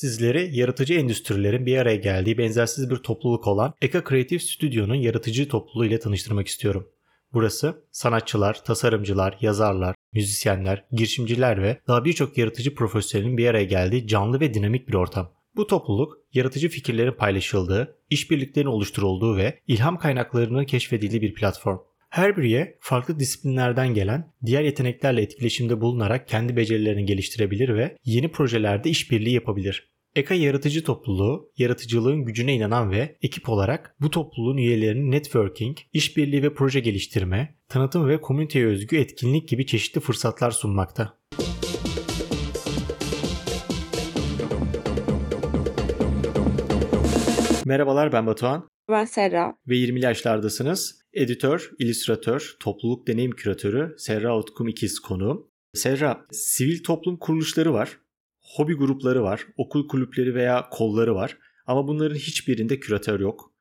Sizleri yaratıcı endüstrilerin bir araya geldiği benzersiz bir topluluk olan Eka Creative Studio'nun yaratıcı topluluğu ile tanıştırmak istiyorum. Burası sanatçılar, tasarımcılar, yazarlar, müzisyenler, girişimciler ve daha birçok yaratıcı profesyonelin bir araya geldiği canlı ve dinamik bir ortam. Bu topluluk yaratıcı fikirlerin paylaşıldığı, işbirliklerinin oluşturulduğu ve ilham kaynaklarının keşfedildiği bir platform. Her biriye farklı disiplinlerden gelen, diğer yeteneklerle etkileşimde bulunarak kendi becerilerini geliştirebilir ve yeni projelerde işbirliği yapabilir. Eka Yaratıcı Topluluğu, yaratıcılığın gücüne inanan ve ekip olarak bu topluluğun üyelerinin networking, işbirliği ve proje geliştirme, tanıtım ve komüniteye özgü etkinlik gibi çeşitli fırsatlar sunmakta. Merhabalar ben Batuhan. Ben Serra. Ve 20'li yaşlardasınız. Editör, illüstratör, topluluk deneyim küratörü Serra Utkum İkiz konuğum. Serra, sivil toplum kuruluşları var, hobi grupları var, okul kulüpleri veya kolları var. Ama bunların hiçbirinde küratör yok.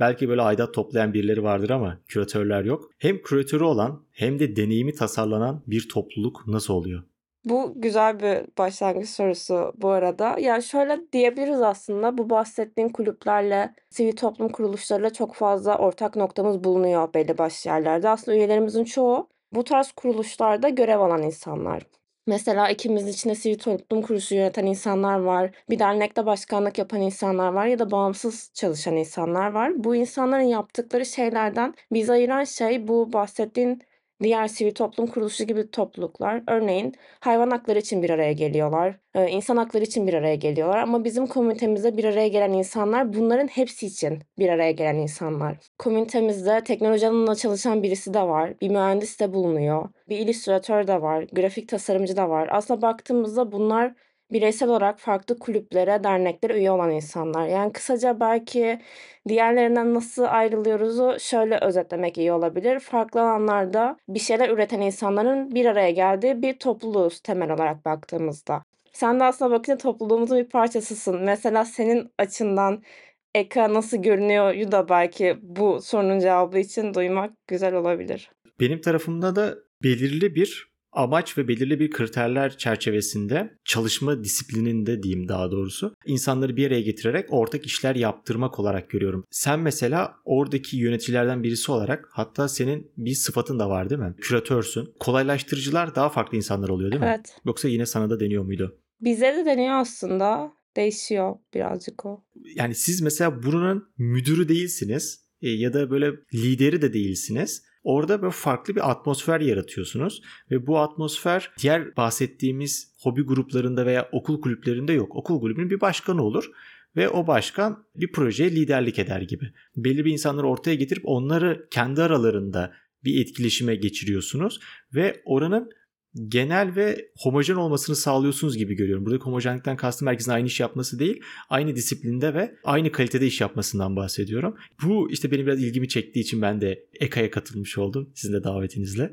Belki böyle aidat toplayan birileri vardır ama küratörler yok. Hem küratörü olan hem de deneyimi tasarlanan bir topluluk nasıl oluyor? Bu güzel bir başlangıç sorusu bu arada. Yani şöyle diyebiliriz aslında bu bahsettiğim kulüplerle, sivil toplum kuruluşlarıyla çok fazla ortak noktamız bulunuyor belli başlı yerlerde. Aslında üyelerimizin çoğu bu tarz kuruluşlarda görev alan insanlar. Mesela ikimizin içinde sivil toplum kuruluşu yöneten insanlar var. Bir dernekte başkanlık yapan insanlar var ya da bağımsız çalışan insanlar var. Bu insanların yaptıkları şeylerden bizi ayıran şey bu bahsettiğin Diğer sivil toplum kuruluşu gibi topluluklar örneğin hayvan hakları için bir araya geliyorlar, insan hakları için bir araya geliyorlar ama bizim komünitemizde bir araya gelen insanlar bunların hepsi için bir araya gelen insanlar. Komünitemizde teknoloji alanında çalışan birisi de var, bir mühendis de bulunuyor, bir illüstratör de var, grafik tasarımcı da var. Aslında baktığımızda bunlar bireysel olarak farklı kulüplere, derneklere üye olan insanlar. Yani kısaca belki diğerlerinden nasıl ayrılıyoruzu şöyle özetlemek iyi olabilir. Farklı alanlarda bir şeyler üreten insanların bir araya geldiği bir topluluğuz temel olarak baktığımızda. Sen de aslında bakınca topluluğumuzun bir parçasısın. Mesela senin açından Eka nasıl görünüyor da belki bu sorunun cevabı için duymak güzel olabilir. Benim tarafımda da belirli bir amaç ve belirli bir kriterler çerçevesinde çalışma disiplininde diyeyim daha doğrusu insanları bir araya getirerek ortak işler yaptırmak olarak görüyorum. Sen mesela oradaki yöneticilerden birisi olarak hatta senin bir sıfatın da var değil mi? Küratörsün. Kolaylaştırıcılar daha farklı insanlar oluyor değil mi? Evet. Yoksa yine sana da deniyor muydu? Bize de deniyor aslında. Değişiyor birazcık o. Yani siz mesela buranın müdürü değilsiniz e, ya da böyle lideri de değilsiniz Orada böyle farklı bir atmosfer yaratıyorsunuz ve bu atmosfer diğer bahsettiğimiz hobi gruplarında veya okul kulüplerinde yok. Okul kulübünün bir başkanı olur ve o başkan bir projeye liderlik eder gibi. Belli bir insanları ortaya getirip onları kendi aralarında bir etkileşime geçiriyorsunuz ve oranın genel ve homojen olmasını sağlıyorsunuz gibi görüyorum. Buradaki homojenlikten kastım herkesin aynı iş yapması değil, aynı disiplinde ve aynı kalitede iş yapmasından bahsediyorum. Bu işte benim biraz ilgimi çektiği için ben de EKA'ya katılmış oldum sizin de davetinizle.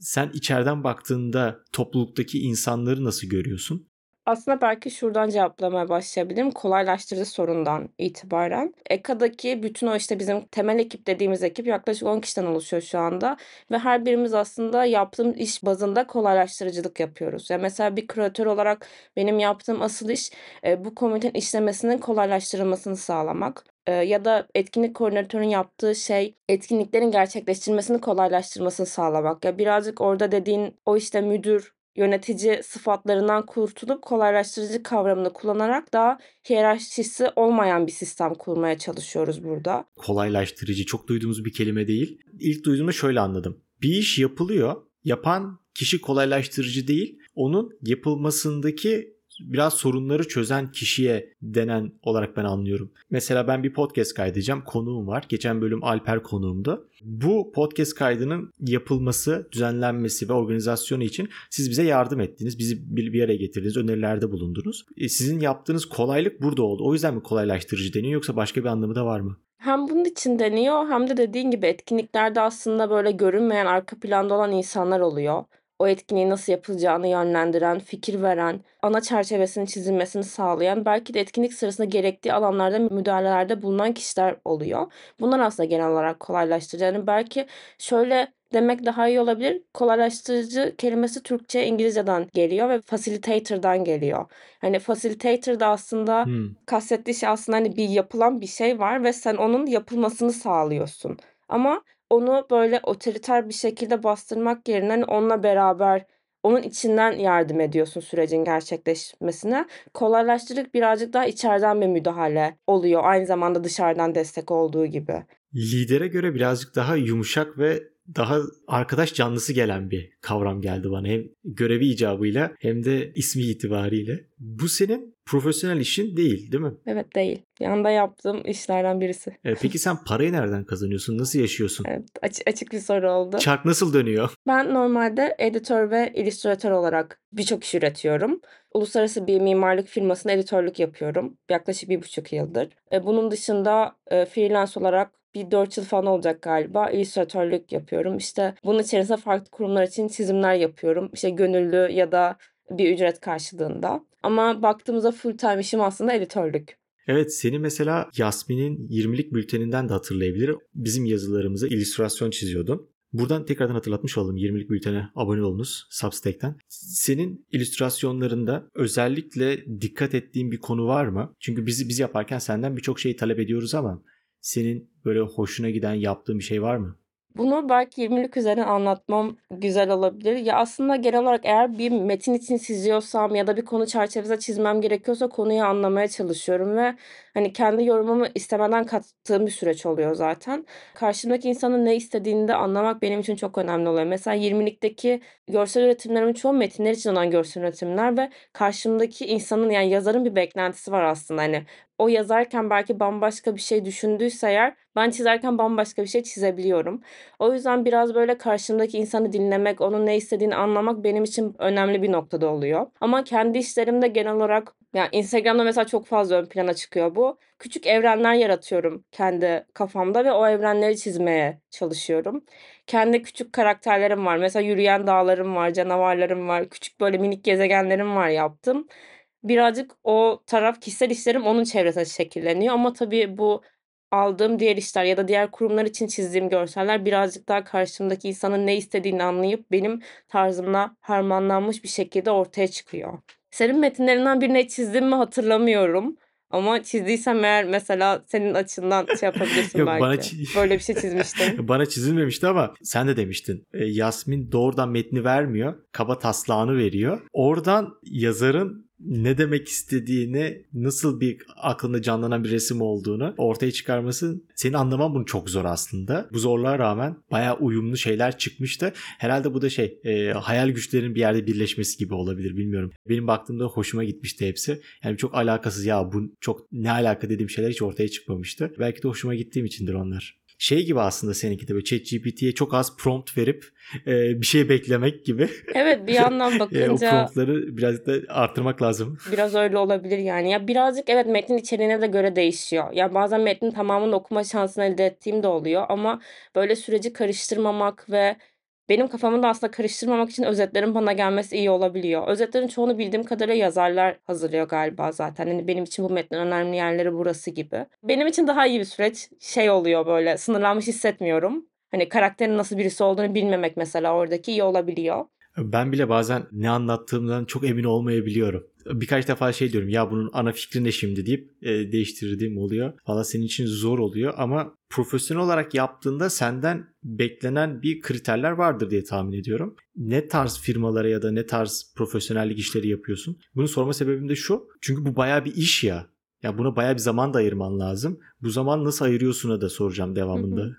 Sen içeriden baktığında topluluktaki insanları nasıl görüyorsun? Aslında belki şuradan cevaplamaya başlayabilirim. Kolaylaştırıcı sorundan itibaren. EKA'daki bütün o işte bizim temel ekip dediğimiz ekip yaklaşık 10 kişiden oluşuyor şu anda. Ve her birimiz aslında yaptığım iş bazında kolaylaştırıcılık yapıyoruz. Yani mesela bir küratör olarak benim yaptığım asıl iş e, bu komitenin işlemesinin kolaylaştırılmasını sağlamak e, ya da etkinlik koordinatörünün yaptığı şey etkinliklerin gerçekleştirilmesini kolaylaştırmasını sağlamak. Ya birazcık orada dediğin o işte müdür yönetici sıfatlarından kurtulup kolaylaştırıcı kavramını kullanarak daha hiyerarşisi olmayan bir sistem kurmaya çalışıyoruz burada. Kolaylaştırıcı çok duyduğumuz bir kelime değil. İlk duyduğumda şöyle anladım. Bir iş yapılıyor. Yapan kişi kolaylaştırıcı değil. Onun yapılmasındaki biraz sorunları çözen kişiye denen olarak ben anlıyorum. Mesela ben bir podcast kaydedeceğim. Konuğum var. Geçen bölüm Alper konuğumdu. Bu podcast kaydının yapılması, düzenlenmesi ve organizasyonu için siz bize yardım ettiniz. Bizi bir araya getirdiniz. Önerilerde bulundunuz. E, sizin yaptığınız kolaylık burada oldu. O yüzden mi kolaylaştırıcı deniyor yoksa başka bir anlamı da var mı? Hem bunun için deniyor hem de dediğin gibi etkinliklerde aslında böyle görünmeyen arka planda olan insanlar oluyor o etkinliğin nasıl yapılacağını yönlendiren, fikir veren, ana çerçevesinin çizilmesini sağlayan, belki de etkinlik sırasında gerektiği alanlarda müdahalelerde bulunan kişiler oluyor. Bunlar aslında genel olarak kolaylaştırıcı. Yani belki şöyle demek daha iyi olabilir. Kolaylaştırıcı kelimesi Türkçe, İngilizceden geliyor ve facilitator'dan geliyor. Hani facilitator da aslında Hmm. kastettiği şey aslında hani bir yapılan bir şey var ve sen onun yapılmasını sağlıyorsun. Ama onu böyle otoriter bir şekilde bastırmak yerine hani onunla beraber onun içinden yardım ediyorsun sürecin gerçekleşmesine. Kolaylaştırıcı birazcık daha içeriden bir müdahale oluyor. Aynı zamanda dışarıdan destek olduğu gibi. Lidere göre birazcık daha yumuşak ve daha arkadaş canlısı gelen bir kavram geldi bana. Hem görevi icabıyla hem de ismi itibariyle. Bu senin profesyonel işin değil değil mi? Evet değil. Yanda yaptığım işlerden birisi. E, peki sen parayı nereden kazanıyorsun? Nasıl yaşıyorsun? Evet, aç- açık bir soru oldu. Çark nasıl dönüyor? Ben normalde editör ve illüstratör olarak birçok iş üretiyorum. Uluslararası bir mimarlık firmasında editörlük yapıyorum. Yaklaşık bir buçuk yıldır. E, bunun dışında e, freelance olarak bir 4 yıl falan olacak galiba. illüstratörlük yapıyorum. İşte bunun içerisinde farklı kurumlar için çizimler yapıyorum. İşte gönüllü ya da bir ücret karşılığında. Ama baktığımızda full time işim aslında editörlük. Evet seni mesela Yasmin'in 20'lik bülteninden de hatırlayabilir. Bizim yazılarımıza illüstrasyon çiziyordun. Buradan tekrardan hatırlatmış oldum 20'lik bültene abone olunuz Substack'ten. Senin illüstrasyonlarında özellikle dikkat ettiğin bir konu var mı? Çünkü bizi biz yaparken senden birçok şey talep ediyoruz ama senin böyle hoşuna giden yaptığın bir şey var mı? Bunu belki 20'lik üzerine anlatmam güzel olabilir. Ya aslında genel olarak eğer bir metin için çiziyorsam ya da bir konu çerçevesinde çizmem gerekiyorsa konuyu anlamaya çalışıyorum ve hani kendi yorumumu istemeden kattığım bir süreç oluyor zaten. Karşımdaki insanın ne istediğini de anlamak benim için çok önemli oluyor. Mesela 20'likteki görsel üretimlerimin çoğu metinler için olan görsel üretimler ve karşımdaki insanın yani yazarın bir beklentisi var aslında. Hani o yazarken belki bambaşka bir şey düşündüyse eğer ben çizerken bambaşka bir şey çizebiliyorum. O yüzden biraz böyle karşımdaki insanı dinlemek, onun ne istediğini anlamak benim için önemli bir noktada oluyor. Ama kendi işlerimde genel olarak yani Instagram'da mesela çok fazla ön plana çıkıyor bu. Küçük evrenler yaratıyorum kendi kafamda ve o evrenleri çizmeye çalışıyorum. Kendi küçük karakterlerim var. Mesela yürüyen dağlarım var, canavarlarım var, küçük böyle minik gezegenlerim var yaptım. Birazcık o taraf kişisel işlerim onun çevresinde şekilleniyor ama tabii bu aldığım diğer işler ya da diğer kurumlar için çizdiğim görseller birazcık daha karşımdaki insanın ne istediğini anlayıp benim tarzımla harmanlanmış bir şekilde ortaya çıkıyor. Senin metinlerinden birini çizdim mi hatırlamıyorum. Ama çizdiysem eğer mesela senin açından şey yapabilirsin Yok, belki. bana çi- Böyle bir şey çizmiştim. Bana çizilmemişti ama sen de demiştin. E, Yasmin doğrudan metni vermiyor. Kaba taslağını veriyor. Oradan yazarın ne demek istediğini, nasıl bir aklında canlanan bir resim olduğunu ortaya çıkarması senin anlaman bunu çok zor aslında. Bu zorluğa rağmen bayağı uyumlu şeyler çıkmıştı. Herhalde bu da şey e, hayal güçlerinin bir yerde birleşmesi gibi olabilir bilmiyorum. Benim baktığımda hoşuma gitmişti hepsi. Yani çok alakasız ya bu çok ne alaka dediğim şeyler hiç ortaya çıkmamıştı. Belki de hoşuma gittiğim içindir onlar şey gibi aslında seninki de böyle ChatGPT'ye çok az prompt verip e, bir şey beklemek gibi. Evet bir yandan E, o bakınca promptları biraz da arttırmak lazım. Biraz öyle olabilir yani. Ya birazcık evet metnin içeriğine de göre değişiyor. Ya bazen metnin tamamını okuma şansını elde ettiğim de oluyor ama böyle süreci karıştırmamak ve benim kafamı da aslında karıştırmamak için özetlerin bana gelmesi iyi olabiliyor. Özetlerin çoğunu bildiğim kadarıyla yazarlar hazırlıyor galiba zaten. Hani benim için bu metnin önemli yerleri burası gibi. Benim için daha iyi bir süreç şey oluyor böyle sınırlanmış hissetmiyorum. Hani karakterin nasıl birisi olduğunu bilmemek mesela oradaki iyi olabiliyor. Ben bile bazen ne anlattığımdan çok emin olmayabiliyorum. Birkaç defa şey diyorum ya bunun ana fikri ne şimdi deyip e, değiştirdiğim oluyor. Valla senin için zor oluyor ama profesyonel olarak yaptığında senden beklenen bir kriterler vardır diye tahmin ediyorum. Ne tarz firmalara ya da ne tarz profesyonellik işleri yapıyorsun? Bunu sorma sebebim de şu. Çünkü bu baya bir iş ya. Ya buna baya bir zaman da ayırman lazım. Bu zaman nasıl ayırıyorsun'a da soracağım devamında. Hı hı.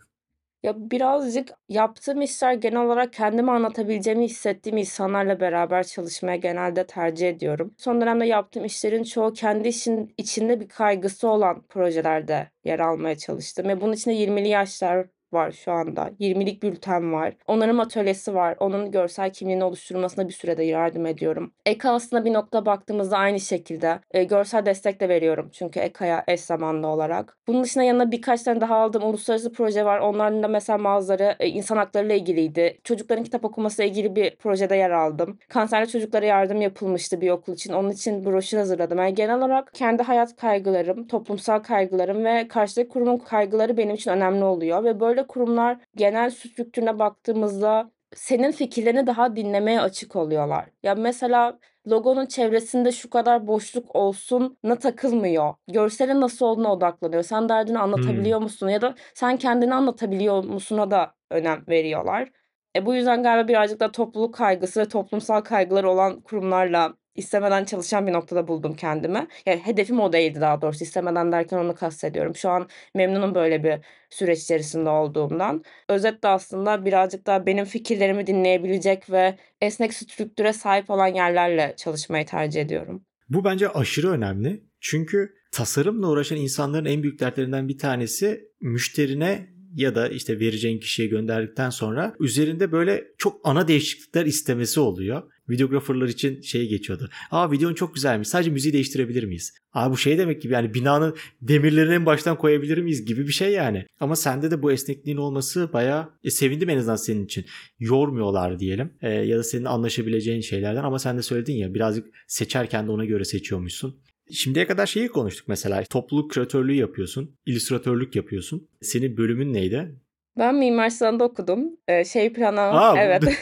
Ya birazcık yaptığım işler genel olarak kendimi anlatabileceğimi hissettiğim insanlarla beraber çalışmaya genelde tercih ediyorum. Son dönemde yaptığım işlerin çoğu kendi işin içinde bir kaygısı olan projelerde yer almaya çalıştım. Ve bunun içinde 20'li yaşlar var şu anda. 20'lik bülten var. Onların atölyesi var. Onun görsel kimliğini oluşturmasına bir sürede yardım ediyorum. EKA aslında bir nokta baktığımızda aynı şekilde e, görsel destek de veriyorum. Çünkü EKA'ya eş zamanlı olarak. Bunun dışında yanına birkaç tane daha aldığım uluslararası proje var. Onların da mesela bazıları e, insan haklarıyla ilgiliydi. Çocukların kitap okuması ile ilgili bir projede yer aldım. Kanserli çocuklara yardım yapılmıştı bir okul için. Onun için broşür hazırladım. Yani genel olarak kendi hayat kaygılarım, toplumsal kaygılarım ve karşıdaki kurumun kaygıları benim için önemli oluyor. Ve böyle kurumlar genel strüktürüne baktığımızda senin fikirlerini daha dinlemeye açık oluyorlar. Ya mesela logonun çevresinde şu kadar boşluk olsun na takılmıyor. Görselin nasıl olduğuna odaklanıyor. Sen derdini anlatabiliyor Hmm. musun ya da sen kendini anlatabiliyor musuna da önem veriyorlar. E bu yüzden galiba birazcık da topluluk kaygısı ve toplumsal kaygıları olan kurumlarla istemeden çalışan bir noktada buldum kendimi. Yani hedefim o değildi daha doğrusu. İstemeden derken onu kastediyorum. Şu an memnunum böyle bir süreç içerisinde olduğumdan. Özetle aslında birazcık daha benim fikirlerimi dinleyebilecek ve esnek strüktüre sahip olan yerlerle çalışmayı tercih ediyorum. Bu bence aşırı önemli. Çünkü tasarımla uğraşan insanların en büyük dertlerinden bir tanesi müşterine ya da işte vereceğin kişiye gönderdikten sonra üzerinde böyle çok ana değişiklikler istemesi oluyor. Videographerlar için şey geçiyordu. Aa videon çok güzelmiş. Sadece müziği değiştirebilir miyiz? Aa bu şey demek gibi yani binanın demirlerini en baştan koyabilir miyiz gibi bir şey yani. Ama sende de bu esnekliğin olması bayağı e, sevindim en azından senin için. Yormuyorlar diyelim. E, ya da senin anlaşabileceğin şeylerden ama sen de söyledin ya birazcık seçerken de ona göre seçiyormuşsun. Şimdiye kadar şeyi konuştuk mesela. Topluluk küratörlüğü yapıyorsun. illüstratörlük yapıyorsun. Senin bölümün neydi? Ben Mimar Sinan'da okudum. Ee, şey planı Aa, evet.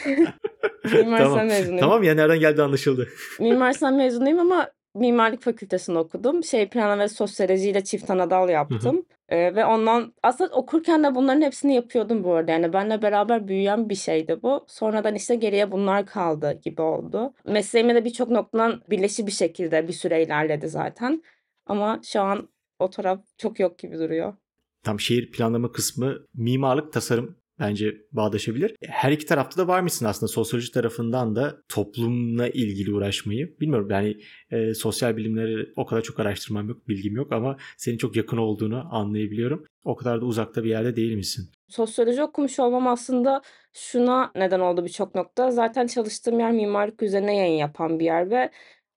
Mimar tamam. Sinan mezunuyum. Tamam ya nereden geldi anlaşıldı. Mimar Sinan mezunuyum ama mimarlık fakültesinde okudum. Şey planı ve sosyolojiyle çift anadal yaptım. Ee, ve ondan aslında okurken de bunların hepsini yapıyordum bu arada. Yani benle beraber büyüyen bir şeydi bu. Sonradan işte geriye bunlar kaldı gibi oldu. Mesleğime de birçok noktadan birleşi bir şekilde bir süre ilerledi zaten. Ama şu an o taraf çok yok gibi duruyor. Tam şehir planlama kısmı mimarlık tasarım bence bağdaşabilir. Her iki tarafta da var mısın aslında sosyoloji tarafından da toplumla ilgili uğraşmayı. Bilmiyorum yani e, sosyal bilimleri o kadar çok araştırmam yok, bilgim yok ama senin çok yakın olduğunu anlayabiliyorum. O kadar da uzakta bir yerde değil misin? Sosyoloji okumuş olmam aslında şuna neden oldu birçok nokta. Zaten çalıştığım yer mimarlık üzerine yayın yapan bir yer ve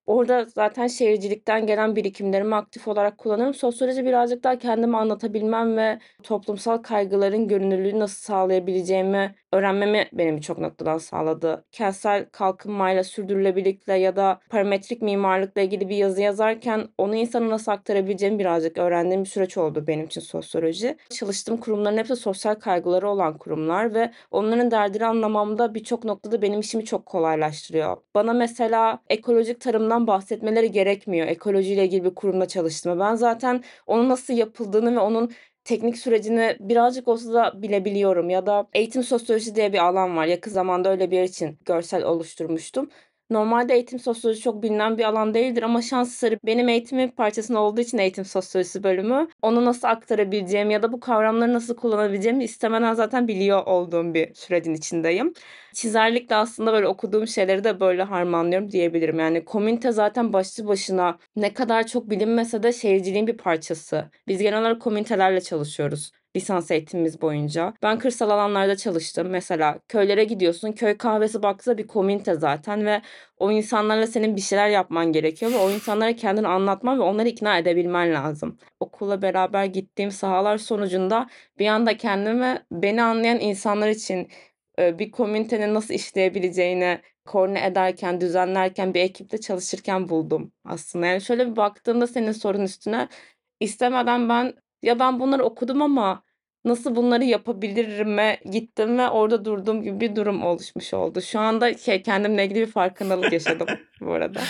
orada zaten şehircilikten gelen birikimlerimi aktif olarak kullanırım. Sosyoloji birazcık daha kendimi anlatabilmem ve toplumsal kaygıların görünürlüğünü nasıl sağlayabileceğimi öğrenmemi benim birçok noktadan sağladı. Kentsel kalkınmayla, sürdürülebilirlikle ya da parametrik mimarlıkla ilgili bir yazı yazarken onu insana nasıl aktarabileceğimi birazcık öğrendiğim bir süreç oldu benim için sosyoloji. Çalıştığım kurumların hepsi sosyal kaygıları olan kurumlar ve onların derdini anlamamda birçok noktada benim işimi çok kolaylaştırıyor. Bana mesela ekolojik tarımdan bahsetmeleri gerekmiyor. Ekolojiyle ilgili bir kurumda çalıştığımı. Ben zaten onun nasıl yapıldığını ve onun teknik sürecini birazcık olsa da bilebiliyorum ya da eğitim sosyolojisi diye bir alan var. Yakın zamanda öyle bir yer için görsel oluşturmuştum. Normalde eğitim sosyolojisi çok bilinen bir alan değildir ama şans eseri benim eğitimin parçasında olduğu için eğitim sosyolojisi bölümü onu nasıl aktarabileceğim ya da bu kavramları nasıl kullanabileceğimi istemeden zaten biliyor olduğum bir sürecin içindeyim. Çizerlikle aslında böyle okuduğum şeyleri de böyle harmanlıyorum diyebilirim. Yani komünite zaten başlı başına ne kadar çok bilinmese de şehirciliğin bir parçası. Biz genel olarak komünitelerle çalışıyoruz lisans eğitimimiz boyunca. Ben kırsal alanlarda çalıştım. Mesela köylere gidiyorsun. Köy kahvesi baksa bir komünite zaten ve o insanlarla senin bir şeyler yapman gerekiyor ve o insanlara kendini anlatman ve onları ikna edebilmen lazım. Okulla beraber gittiğim sahalar sonucunda bir anda kendimi beni anlayan insanlar için bir komünitenin nasıl işleyebileceğini koordine ederken, düzenlerken, bir ekipte çalışırken buldum aslında. Yani şöyle bir baktığımda senin sorun üstüne istemeden ben ya ben bunları okudum ama nasıl bunları yapabilirime gittim ve orada durduğum gibi bir durum oluşmuş oldu. Şu anda şey kendimle ilgili bir farkındalık yaşadım bu arada.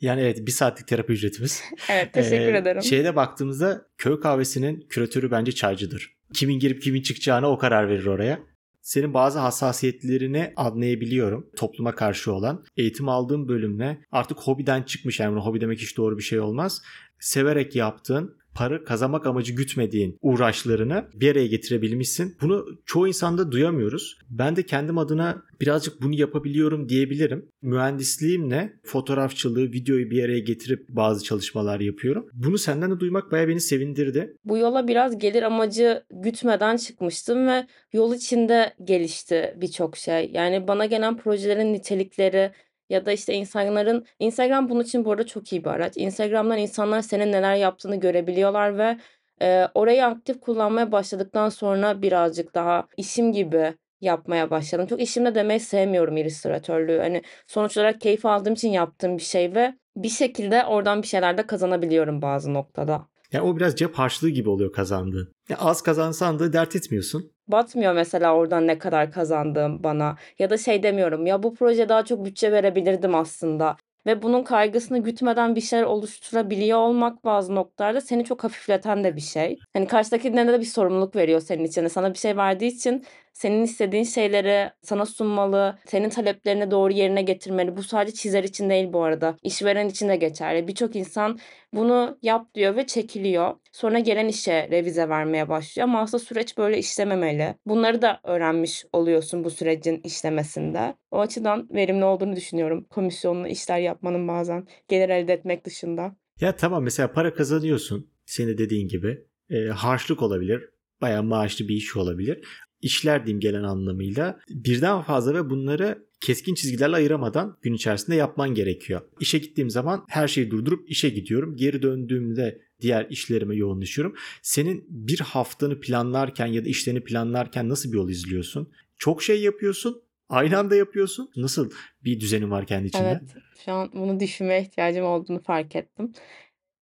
Yani evet bir saatlik terapi ücretimiz. Evet teşekkür Ee, ederim. Şeyde baktığımızda köy kahvesinin küratörü bence çaycıdır. Kimin girip kimin çıkacağına o karar verir oraya. Senin bazı hassasiyetlerini anlayabiliyorum topluma karşı olan. Eğitim aldığım bölümle artık hobiden çıkmış yani hobi demek hiç doğru bir şey olmaz. Severek yaptığın para kazanmak amacı gütmediğin uğraşlarını bir araya getirebilmişsin. Bunu çoğu insanda duyamıyoruz. Ben de kendim adına birazcık bunu yapabiliyorum diyebilirim. Mühendisliğimle fotoğrafçılığı, videoyu bir araya getirip bazı çalışmalar yapıyorum. Bunu senden de duymak bayağı beni sevindirdi. Bu yola biraz gelir amacı gütmeden çıkmıştım ve yol içinde gelişti birçok şey. Yani bana gelen projelerin nitelikleri ya da işte insanların Instagram bunun için bu arada çok iyi bir araç. Instagram'dan insanlar senin neler yaptığını görebiliyorlar ve e, orayı aktif kullanmaya başladıktan sonra birazcık daha işim gibi yapmaya başladım. Çok işimde demeyi sevmiyorum illüstratörlüğü. Hani sonuç olarak keyif aldığım için yaptığım bir şey ve bir şekilde oradan bir şeyler de kazanabiliyorum bazı noktada. Yani o biraz cep harçlığı gibi oluyor kazandığın. Ya az kazansan da dert etmiyorsun. Batmıyor mesela oradan ne kadar kazandığım bana. Ya da şey demiyorum ya bu proje daha çok bütçe verebilirdim aslında. Ve bunun kaygısını gütmeden bir şeyler oluşturabiliyor olmak bazı noktalarda seni çok hafifleten de bir şey. Hani karşıdakinden de bir sorumluluk veriyor senin için. Sana bir şey verdiği için senin istediğin şeyleri sana sunmalı, senin taleplerini doğru yerine getirmeli. Bu sadece çizer için değil bu arada. İşveren için de geçerli. Birçok insan bunu yap diyor ve çekiliyor. Sonra gelen işe revize vermeye başlıyor ama aslında süreç böyle işlememeli. Bunları da öğrenmiş oluyorsun bu sürecin işlemesinde. O açıdan verimli olduğunu düşünüyorum. Komisyonlu işler yapmanın bazen gelir elde etmek dışında. Ya tamam mesela para kazanıyorsun. Senin dediğin gibi. E, harçlık olabilir. Bayağı maaşlı bir iş olabilir işler diyeyim gelen anlamıyla birden fazla ve bunları keskin çizgilerle ayıramadan gün içerisinde yapman gerekiyor. İşe gittiğim zaman her şeyi durdurup işe gidiyorum. Geri döndüğümde diğer işlerime yoğunlaşıyorum. Senin bir haftanı planlarken ya da işlerini planlarken nasıl bir yol izliyorsun? Çok şey yapıyorsun. Aynı anda yapıyorsun. Nasıl bir düzenin var kendi içinde? Evet, şu an bunu düşünmeye ihtiyacım olduğunu fark ettim.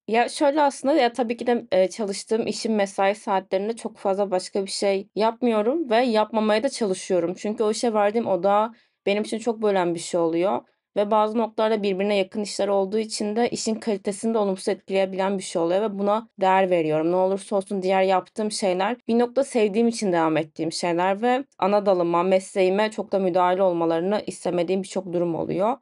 Ya, şöyle aslında, ya, tabii ki de, çalıştığım işin mesai saatlerinde çok fazla başka bir şey yapmıyorum ve yapmamaya da çalışıyorum. Çünkü o işe verdiğim odağı benim için çok bölen bir şey oluyor ve bazı noktalarda birbirine yakın işler olduğu için de işin kalitesini de olumsuz etkileyebilen bir şey oluyor ve buna değer veriyorum. Ne olursa olsun diğer yaptığım şeyler bir nokta sevdiğim için devam ettiğim şeyler ve ana dalıma, mesleğime çok da müdahale olmalarını istemediğim birçok durum oluyor.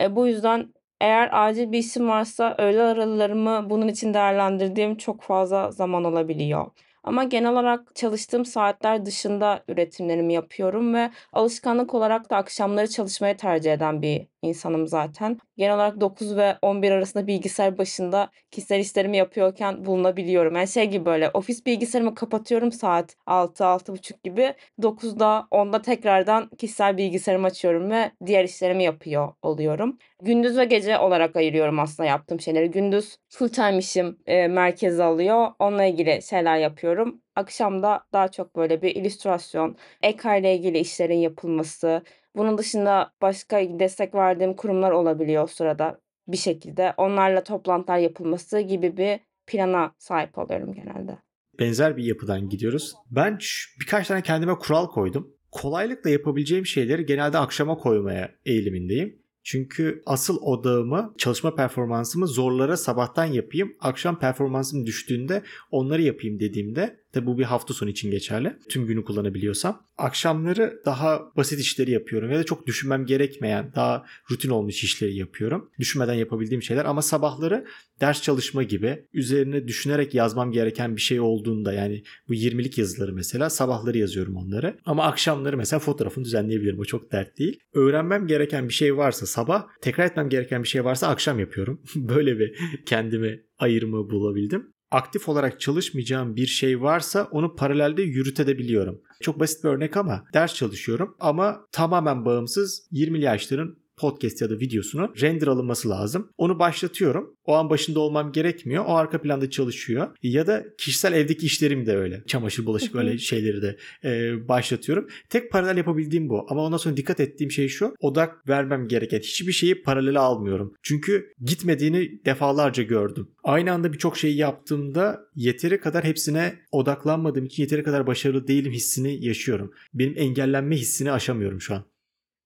Eee, bu yüzden eğer acil bir işim varsa öğle aralarımı bunun için değerlendirdiğim çok fazla zaman olabiliyor. Ama genel olarak çalıştığım saatler dışında üretimlerimi yapıyorum ve alışkanlık olarak da akşamları çalışmayı tercih eden bir insanım zaten. Genel olarak 9 ve 11 arasında bilgisayar başında kişisel işlerimi yapıyorken bulunabiliyorum. Yani şey gibi böyle ofis bilgisayarımı kapatıyorum saat 6-6.30 gibi. 9'da 10'da tekrardan kişisel bilgisayarımı açıyorum ve diğer işlerimi yapıyor oluyorum. Gündüz ve gece olarak ayırıyorum aslında yaptığım şeyleri. Gündüz full time işim e, merkeze alıyor. Onunla ilgili şeyler yapıyorum. Akşam da daha çok böyle bir illüstrasyon, EKA ile ilgili işlerin yapılması, bunun dışında başka destek verdiğim kurumlar olabiliyor o sırada bir şekilde. Onlarla toplantılar yapılması gibi bir plana sahip oluyorum genelde. Benzer bir yapıdan gidiyoruz. Ben birkaç tane kendime kural koydum. Kolaylıkla yapabileceğim şeyleri genelde akşama koymaya eğilimindeyim. Çünkü asıl odağımı, çalışma performansımı zorlara sabahtan yapayım. Akşam performansım düştüğünde onları yapayım dediğimde Tabi bu bir hafta sonu için geçerli. Tüm günü kullanabiliyorsam. Akşamları daha basit işleri yapıyorum ya da çok düşünmem gerekmeyen daha rutin olmuş işleri yapıyorum. Düşünmeden yapabildiğim şeyler ama sabahları ders çalışma gibi üzerine düşünerek yazmam gereken bir şey olduğunda yani bu 20'lik yazıları mesela sabahları yazıyorum onları. Ama akşamları mesela fotoğrafını düzenleyebilirim. O çok dert değil. Öğrenmem gereken bir şey varsa sabah, tekrar etmem gereken bir şey varsa akşam yapıyorum. Böyle bir kendimi ayırma bulabildim aktif olarak çalışmayacağım bir şey varsa onu paralelde yürütebiliyorum. Çok basit bir örnek ama ders çalışıyorum ama tamamen bağımsız 20'li yaşların podcast ya da videosunu render alınması lazım. Onu başlatıyorum. O an başında olmam gerekmiyor. O arka planda çalışıyor. Ya da kişisel evdeki işlerim de öyle. Çamaşır, bulaşık öyle şeyleri de e, başlatıyorum. Tek paralel yapabildiğim bu. Ama ondan sonra dikkat ettiğim şey şu. Odak vermem gereken hiçbir şeyi paralele almıyorum. Çünkü gitmediğini defalarca gördüm. Aynı anda birçok şeyi yaptığımda yeteri kadar hepsine odaklanmadığım için yeteri kadar başarılı değilim hissini yaşıyorum. Benim engellenme hissini aşamıyorum şu an.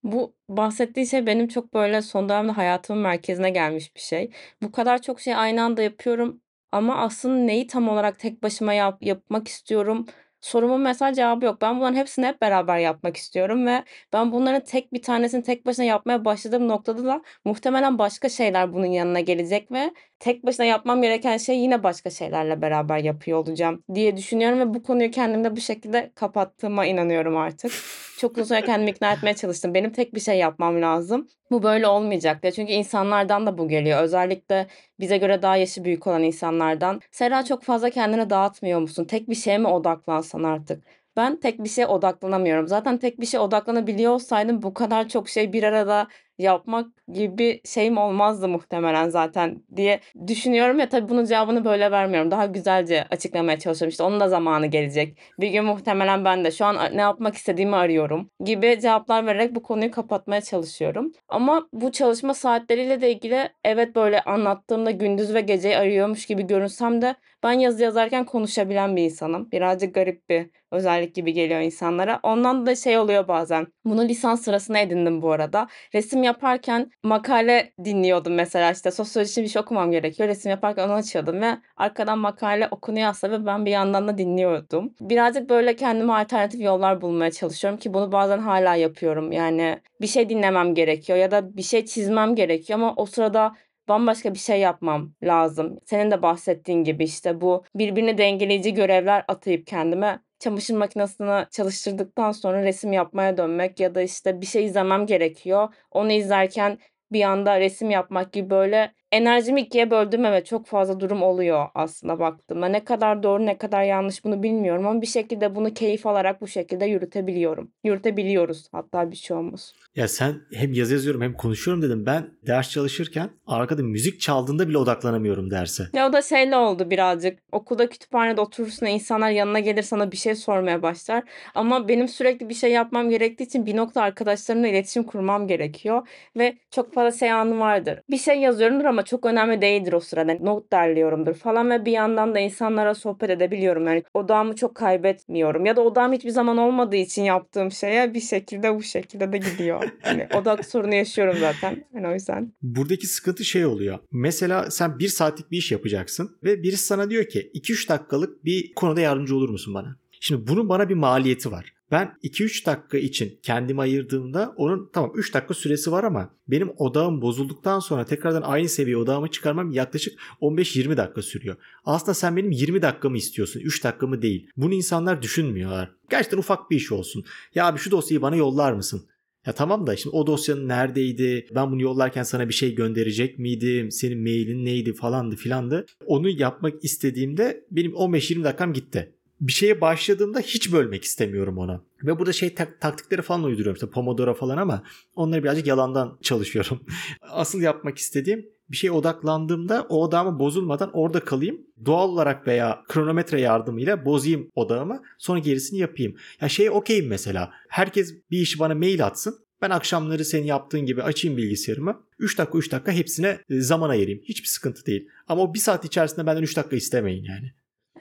Bu bahsettiğin şey benim çok böyle son dönemde hayatımın merkezine gelmiş bir şey. Bu kadar çok şey aynı anda yapıyorum ama aslında neyi tam olarak tek başıma yap yapmak istiyorum sorumun mesela cevabı yok. Ben bunların hepsini hep beraber yapmak istiyorum ve ben bunların tek bir tanesini tek başına yapmaya başladığım noktada da muhtemelen başka şeyler bunun yanına gelecek ve tek başına yapmam gereken şey yine başka şeylerle beraber yapıyor olacağım diye düşünüyorum ve bu konuyu kendimde bu şekilde kapattığıma inanıyorum artık. Çok uzun süre kendimi ikna etmeye çalıştım. Benim tek bir şey yapmam lazım. Bu böyle olmayacak diye. Çünkü insanlardan da bu geliyor. Özellikle bize göre daha yaşı büyük olan insanlardan. Sera çok fazla kendini dağıtmıyor musun? Tek bir şeye mi odaklansan artık? Ben tek bir şeye odaklanamıyorum. Zaten tek bir şeye odaklanabiliyor olsaydım bu kadar çok şey bir arada yapmak gibi şeyim olmazdı muhtemelen zaten diye düşünüyorum ya tabii bunun cevabını böyle vermiyorum. Daha güzelce açıklamaya çalışıyorum. İşte onun da zamanı gelecek. Bir gün muhtemelen ben de şu an ne yapmak istediğimi arıyorum gibi cevaplar vererek bu konuyu kapatmaya çalışıyorum. Ama bu çalışma saatleriyle de ilgili evet böyle anlattığımda gündüz ve geceyi arıyormuş gibi görünsem de ben yazı yazarken konuşabilen bir insanım. Birazcık garip bir özellik gibi geliyor insanlara. Ondan da şey oluyor bazen. Bunu lisans sırasında edindim bu arada. Resim yaparken makale dinliyordum mesela işte sosyoloji için bir şey okumam gerekiyor. Resim yaparken onu açıyordum ve arkadan makale okunuyor aslında ve ben bir yandan da dinliyordum. Birazcık böyle kendime alternatif yollar bulmaya çalışıyorum ki bunu bazen hala yapıyorum. Yani bir şey dinlemem gerekiyor ya da bir şey çizmem gerekiyor ama o sırada bambaşka bir şey yapmam lazım. Senin de bahsettiğin gibi işte bu birbirini dengeleyici görevler atayıp kendime çamaşır makinesini çalıştırdıktan sonra resim yapmaya dönmek ya da işte bir şey izlemem gerekiyor. Onu izlerken bir anda resim yapmak gibi böyle enerjimi ikiye böldüm evet çok fazla durum oluyor aslında baktığımda. Ne kadar doğru ne kadar yanlış bunu bilmiyorum ama bir şekilde bunu keyif alarak bu şekilde yürütebiliyorum. Yürütebiliyoruz hatta bir olmaz. Ya sen hem yazı yazıyorum hem konuşuyorum dedim. Ben ders çalışırken arkada müzik çaldığında bile odaklanamıyorum derse. Ya o da şeyle oldu birazcık. Okulda kütüphanede oturursun insanlar yanına gelir sana bir şey sormaya başlar. Ama benim sürekli bir şey yapmam gerektiği için bir nokta arkadaşlarımla iletişim kurmam gerekiyor. Ve çok fazla şey anı vardır. Bir şey yazıyorumdur ama çok önemli değildir o sırada. Not derliyorumdur falan ve bir yandan da insanlara sohbet edebiliyorum. Yani odağımı çok kaybetmiyorum. Ya da odağım hiçbir zaman olmadığı için yaptığım şeye bir şekilde bu şekilde de gidiyor. Yani odak sorunu yaşıyorum zaten. Yani o yüzden. Buradaki sıkıntı şey oluyor. Mesela sen bir saatlik bir iş yapacaksın ve birisi sana diyor ki 2-3 dakikalık bir konuda yardımcı olur musun bana? Şimdi bunun bana bir maliyeti var. Ben 2-3 dakika için kendimi ayırdığımda onun tamam 3 dakika süresi var ama benim odağım bozulduktan sonra tekrardan aynı seviye odağımı çıkarmam yaklaşık 15-20 dakika sürüyor. Aslında sen benim 20 dakikamı istiyorsun 3 dakikamı değil. Bunu insanlar düşünmüyorlar. Gerçekten ufak bir iş olsun. Ya abi şu dosyayı bana yollar mısın? Ya tamam da şimdi o dosyanın neredeydi? Ben bunu yollarken sana bir şey gönderecek miydim? Senin mailin neydi falandı filandı. Onu yapmak istediğimde benim 15-20 dakikam gitti bir şeye başladığımda hiç bölmek istemiyorum ona. Ve burada şey tak- taktikleri falan uyduruyorum işte Pomodoro falan ama onları birazcık yalandan çalışıyorum. Asıl yapmak istediğim bir şeye odaklandığımda o odağımı bozulmadan orada kalayım. Doğal olarak veya kronometre yardımıyla bozayım odağımı sonra gerisini yapayım. Ya şey okeyim mesela. Herkes bir işi bana mail atsın. Ben akşamları senin yaptığın gibi açayım bilgisayarımı. 3 dakika 3 dakika hepsine zaman ayırayım. Hiçbir sıkıntı değil. Ama o 1 saat içerisinde benden 3 dakika istemeyin yani.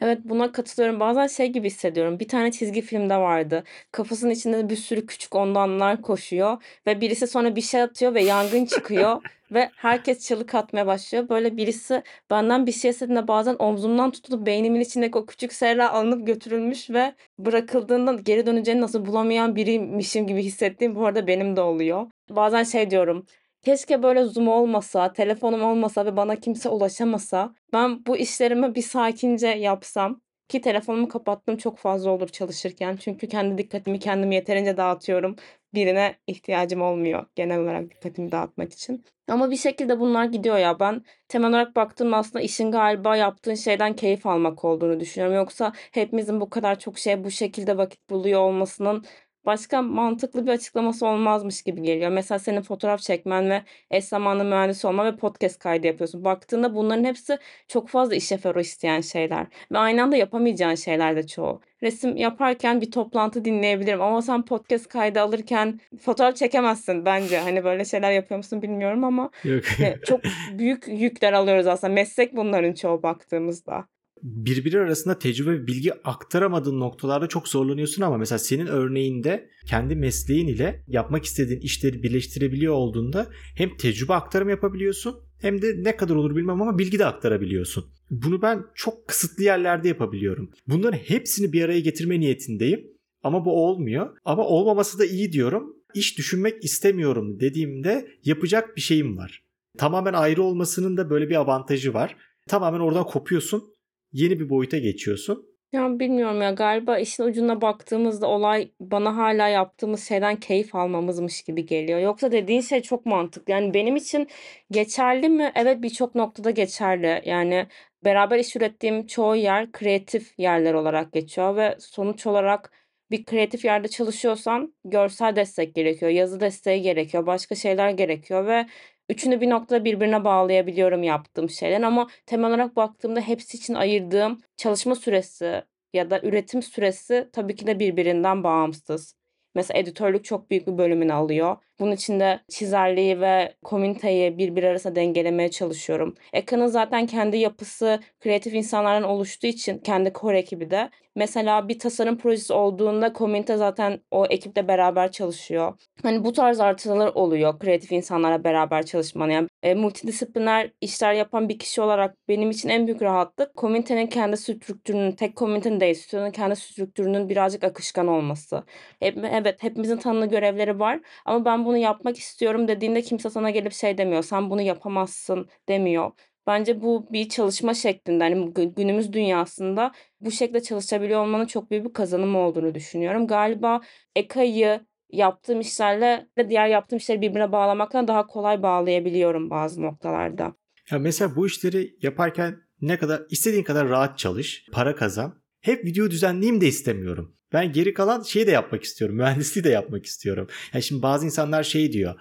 Evet buna katılıyorum. Bazen şey gibi hissediyorum. Bir tane çizgi filmde vardı. Kafasının içinde bir sürü küçük ondanlar koşuyor ve birisi sonra bir şey atıyor ve yangın çıkıyor ve herkes çığlık atmaya başlıyor. Böyle birisi benden bir şey istediğinde bazen omzumdan tutulup beynimin içindeki o küçük serra alınıp götürülmüş ve bırakıldığında geri döneceğini nasıl bulamayan biriymişim gibi hissettiğim bu arada benim de oluyor. Bazen şey diyorum. Keşke böyle Zoom olmasa, telefonum olmasa ve bana kimse ulaşamasa. Ben bu işlerimi bir sakince yapsam ki telefonumu kapattım çok fazla olur çalışırken. Çünkü kendi dikkatimi kendim yeterince dağıtıyorum. Birine ihtiyacım olmuyor genel olarak dikkatimi dağıtmak için. Ama bir şekilde bunlar gidiyor ya. Ben temel olarak baktığımda aslında işin galiba yaptığın şeyden keyif almak olduğunu düşünüyorum. Yoksa hepimizin bu kadar çok şeye bu şekilde vakit buluyor olmasının başka mantıklı bir açıklaması olmazmış gibi geliyor. Mesela senin fotoğraf çekmen ve eş zamanlı mühendis olma ve podcast kaydı yapıyorsun. Baktığında bunların hepsi çok fazla iş eforu isteyen şeyler. Ve aynı anda yapamayacağın şeyler de çoğu. Resim yaparken bir toplantı dinleyebilirim ama sen podcast kaydı alırken fotoğraf çekemezsin bence. Hani böyle şeyler yapıyor musun bilmiyorum ama Yok. çok büyük yükler alıyoruz aslında. Meslek bunların çoğu baktığımızda birbiri arasında tecrübe ve bilgi aktaramadığın noktalarda çok zorlanıyorsun ama mesela senin örneğinde kendi mesleğin ile yapmak istediğin işleri birleştirebiliyor olduğunda hem tecrübe aktarımı yapabiliyorsun hem de ne kadar olur bilmem ama bilgi de aktarabiliyorsun. Bunu ben çok kısıtlı yerlerde yapabiliyorum. Bunların hepsini bir araya getirme niyetindeyim. Ama bu olmuyor. Ama olmaması da iyi diyorum. İş düşünmek istemiyorum dediğimde yapacak bir şeyim var. Tamamen ayrı olmasının da böyle bir avantajı var. Tamamen oradan kopuyorsun. Yeni bir boyuta geçiyorsun. Ya bilmiyorum ya galiba işin ucuna baktığımızda olay bana hala yaptığımız şeyden keyif almamızmış gibi geliyor. Yoksa dediğin şey çok mantıklı. Yani benim için geçerli mi? Evet birçok noktada geçerli. Yani beraber iş ürettiğim çoğu yer kreatif yerler olarak geçiyor ve sonuç olarak bir kreatif yerde çalışıyorsan görsel destek gerekiyor, yazı desteği gerekiyor, başka şeyler gerekiyor ve üçünü bir noktada birbirine bağlayabiliyorum yaptığım şeyler ama temel olarak baktığımda hepsi için ayırdığım çalışma süresi ya da üretim süresi tabii ki de birbirinden bağımsız. Mesela editörlük çok büyük bir bölümünü alıyor. Bunun için de çizerliği ve komüniteyi birbiri arasında dengelemeye çalışıyorum. Ekran'ın zaten kendi yapısı kreatif insanlardan oluştuğu için kendi core ekibi de. Mesela bir tasarım projesi olduğunda komünite zaten o ekiple beraber çalışıyor. Hani bu tarz artılar oluyor kreatif insanlarla beraber çalışmanın. Yani e, multidisipliner işler yapan bir kişi olarak benim için en büyük rahatlık komünitenin kendi strüktürünün, tek komünitenin değil, stüdyonun kendi strüktürünün birazcık akışkan olması. Hep, evet hepimizin tanımlı görevleri var ama ben bunu yapmak istiyorum dediğinde kimse sana gelip şey demiyor. Sen bunu yapamazsın demiyor. Bence bu bir çalışma şeklinde hani günümüz dünyasında bu şekilde çalışabiliyor olmanın çok büyük bir kazanımı olduğunu düşünüyorum. Galiba EKA'yı yaptığım işlerle diğer yaptığım işleri birbirine bağlamaktan daha kolay bağlayabiliyorum bazı noktalarda. Ya mesela bu işleri yaparken ne kadar istediğin kadar rahat çalış, para kazan. Hep video düzenleyeyim de istemiyorum. Ben geri kalan şeyi de yapmak istiyorum. Mühendisliği de yapmak istiyorum. Yani şimdi bazı insanlar şey diyor.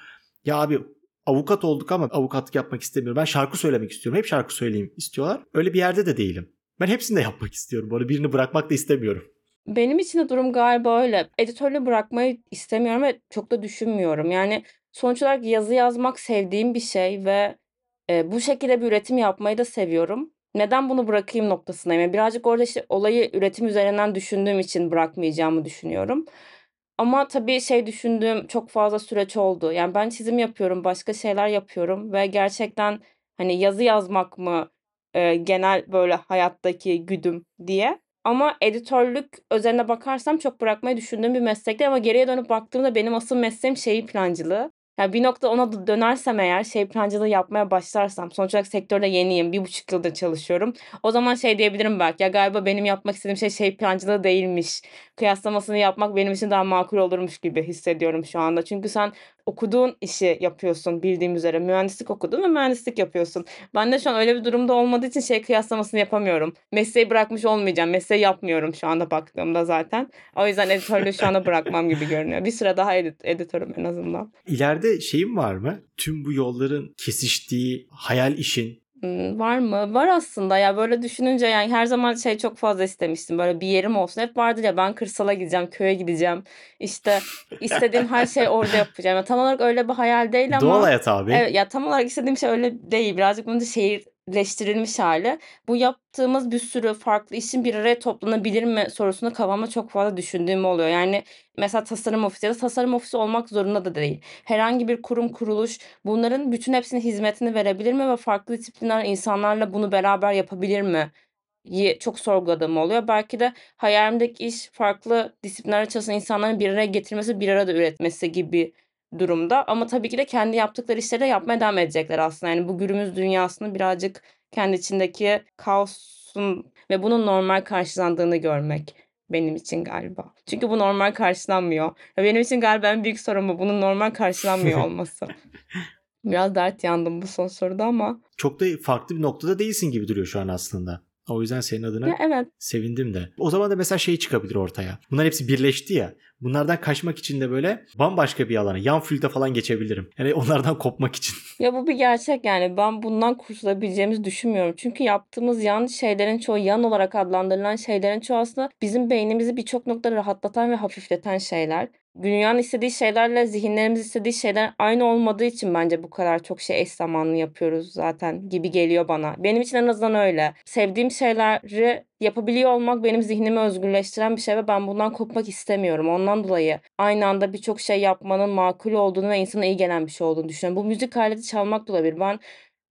Ya abi avukat olduk ama avukatlık yapmak istemiyorum. Ben şarkı söylemek istiyorum. Hep şarkı söyleyeyim istiyorlar. Öyle bir yerde de değilim. Ben hepsini de yapmak istiyorum. Arada birini bırakmak da istemiyorum. Benim için de durum galiba öyle. Editörle bırakmayı istemiyorum ve çok da düşünmüyorum. Yani sonuç olarak yazı yazmak sevdiğim bir şey ve e, bu şekilde bir üretim yapmayı da seviyorum. Neden bunu bırakayım noktasındayım. Yani birazcık orada işte olayı üretim üzerinden düşündüğüm için bırakmayacağımı düşünüyorum. Ama tabii şey düşündüğüm çok fazla süreç oldu. Yani ben çizim yapıyorum, başka şeyler yapıyorum ve gerçekten hani yazı yazmak mı e, genel böyle hayattaki güdüm diye. Ama editörlük özeline bakarsam çok bırakmayı düşündüğüm bir meslekti ama geriye dönüp baktığımda benim asıl mesleğim şehir plancılığı. Yani bir nokta ona dönersem eğer şey plancılığı yapmaya başlarsam sonuç olarak sektörde yeniyim. Bir buçuk yıldır çalışıyorum. O zaman şey diyebilirim belki ya galiba benim yapmak istediğim şey şey plancılığı değilmiş. Kıyaslamasını yapmak benim için daha makul olurmuş gibi hissediyorum şu anda. Çünkü sen okuduğun işi yapıyorsun bildiğim üzere. Mühendislik okudun ve mühendislik yapıyorsun. Ben de şu an öyle bir durumda olmadığı için şey kıyaslamasını yapamıyorum. Mesleği bırakmış olmayacağım. Mesleği yapmıyorum şu anda baktığımda zaten. O yüzden editörlüğü şu anda bırakmam gibi görünüyor. Bir süre daha edit editörüm en azından. İleride şeyim var mı? Tüm bu yolların kesiştiği hayal işin var mı? Var aslında ya böyle düşününce yani her zaman şey çok fazla istemiştim. Böyle bir yerim olsun. Hep vardır ya ben kırsala gideceğim, köye gideceğim. İşte istediğim her şey orada yapacağım. Yani tam olarak öyle bir hayal değil ama. Doğal hayat abi. Evet ya tam olarak istediğim şey öyle değil. Birazcık bunu da şehir leştirilmiş hali. Bu yaptığımız bir sürü farklı işin bir araya toplanabilir mi sorusunu kafamda çok fazla düşündüğüm oluyor. Yani mesela tasarım ofisi ya da tasarım ofisi olmak zorunda da değil. Herhangi bir kurum kuruluş bunların bütün hepsinin hizmetini verebilir mi ve farklı disiplinler insanlarla bunu beraber yapabilir mi? çok sorguladığım oluyor. Belki de hayalimdeki iş farklı disiplinlerde çalışan insanların bir araya getirmesi, bir arada üretmesi gibi durumda. Ama tabii ki de kendi yaptıkları işleri de yapmaya devam edecekler aslında. Yani bu günümüz dünyasını birazcık kendi içindeki kaosun ve bunun normal karşılandığını görmek benim için galiba. Çünkü bu normal karşılanmıyor. Benim için galiba en büyük sorun bu. Bunun normal karşılanmıyor olması. Biraz dert yandım bu son soruda ama. Çok da farklı bir noktada değilsin gibi duruyor şu an aslında. O yüzden senin adına ya evet. sevindim de. O zaman da mesela şey çıkabilir ortaya. Bunlar hepsi birleşti ya. Bunlardan kaçmak için de böyle bambaşka bir alana, yan flüte falan geçebilirim. Yani onlardan kopmak için. Ya bu bir gerçek yani. Ben bundan kurtulabileceğimizi düşünmüyorum. Çünkü yaptığımız yan şeylerin çoğu, yan olarak adlandırılan şeylerin çoğu aslında bizim beynimizi birçok noktada rahatlatan ve hafifleten şeyler dünyanın istediği şeylerle zihinlerimiz istediği şeyler aynı olmadığı için bence bu kadar çok şey eş zamanlı yapıyoruz zaten gibi geliyor bana. Benim için en azından öyle. Sevdiğim şeyleri yapabiliyor olmak benim zihnimi özgürleştiren bir şey ve ben bundan kopmak istemiyorum. Ondan dolayı aynı anda birçok şey yapmanın makul olduğunu ve insana iyi gelen bir şey olduğunu düşünüyorum. Bu müzik aleti çalmak da olabilir. Ben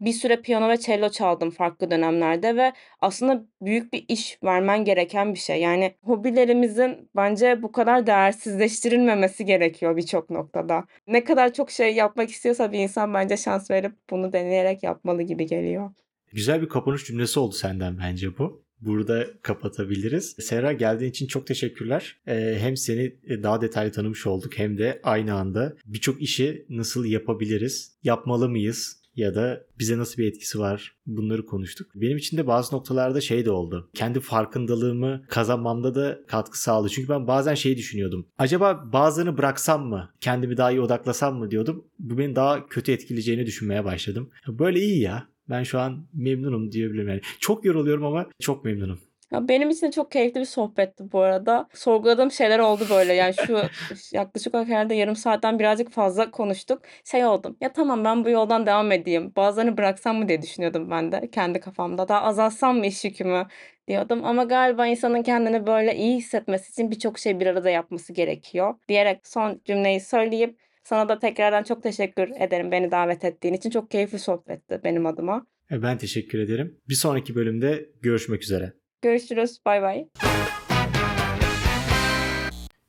bir süre piyano ve cello çaldım farklı dönemlerde ve aslında büyük bir iş vermen gereken bir şey. Yani hobilerimizin bence bu kadar değersizleştirilmemesi gerekiyor birçok noktada. Ne kadar çok şey yapmak istiyorsa bir insan bence şans verip bunu deneyerek yapmalı gibi geliyor. Güzel bir kapanış cümlesi oldu senden bence bu. Burada kapatabiliriz. Serra geldiğin için çok teşekkürler. Ee, hem seni daha detaylı tanımış olduk hem de aynı anda birçok işi nasıl yapabiliriz, yapmalı mıyız ya da bize nasıl bir etkisi var bunları konuştuk. Benim için de bazı noktalarda şey de oldu. Kendi farkındalığımı kazanmamda da katkı sağladı. Çünkü ben bazen şey düşünüyordum. Acaba bazılarını bıraksam mı? Kendimi daha iyi odaklasam mı diyordum. Bu beni daha kötü etkileyeceğini düşünmeye başladım. Böyle iyi ya. Ben şu an memnunum diyebilirim yani. Çok yoruluyorum ama çok memnunum. Ya benim için de çok keyifli bir sohbetti bu arada. Sorguladığım şeyler oldu böyle. Yani şu yaklaşık olarak herhalde yarım saatten birazcık fazla konuştuk. Şey oldum. Ya tamam ben bu yoldan devam edeyim. Bazılarını bıraksam mı diye düşünüyordum ben de kendi kafamda. Daha azaltsam mı iş yükümü diyordum. Ama galiba insanın kendini böyle iyi hissetmesi için birçok şey bir arada yapması gerekiyor. Diyerek son cümleyi söyleyip sana da tekrardan çok teşekkür ederim beni davet ettiğin için. Çok keyifli sohbetti benim adıma. Ben teşekkür ederim. Bir sonraki bölümde görüşmek üzere. Görüşürüz. Bay bay.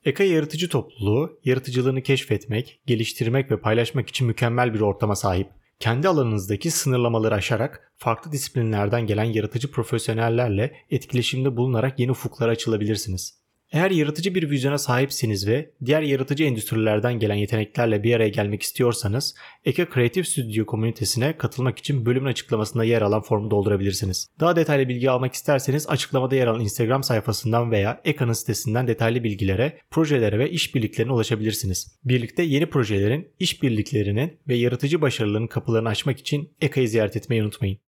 Eka Yaratıcı Topluluğu, yaratıcılığını keşfetmek, geliştirmek ve paylaşmak için mükemmel bir ortama sahip. Kendi alanınızdaki sınırlamaları aşarak farklı disiplinlerden gelen yaratıcı profesyonellerle etkileşimde bulunarak yeni ufuklara açılabilirsiniz. Eğer yaratıcı bir vizyona sahipsiniz ve diğer yaratıcı endüstrilerden gelen yeteneklerle bir araya gelmek istiyorsanız Eka Creative Studio komünitesine katılmak için bölümün açıklamasında yer alan formu doldurabilirsiniz. Daha detaylı bilgi almak isterseniz açıklamada yer alan Instagram sayfasından veya Eka'nın sitesinden detaylı bilgilere, projelere ve işbirliklerine ulaşabilirsiniz. Birlikte yeni projelerin, işbirliklerinin ve yaratıcı başarıların kapılarını açmak için Eka'yı ziyaret etmeyi unutmayın.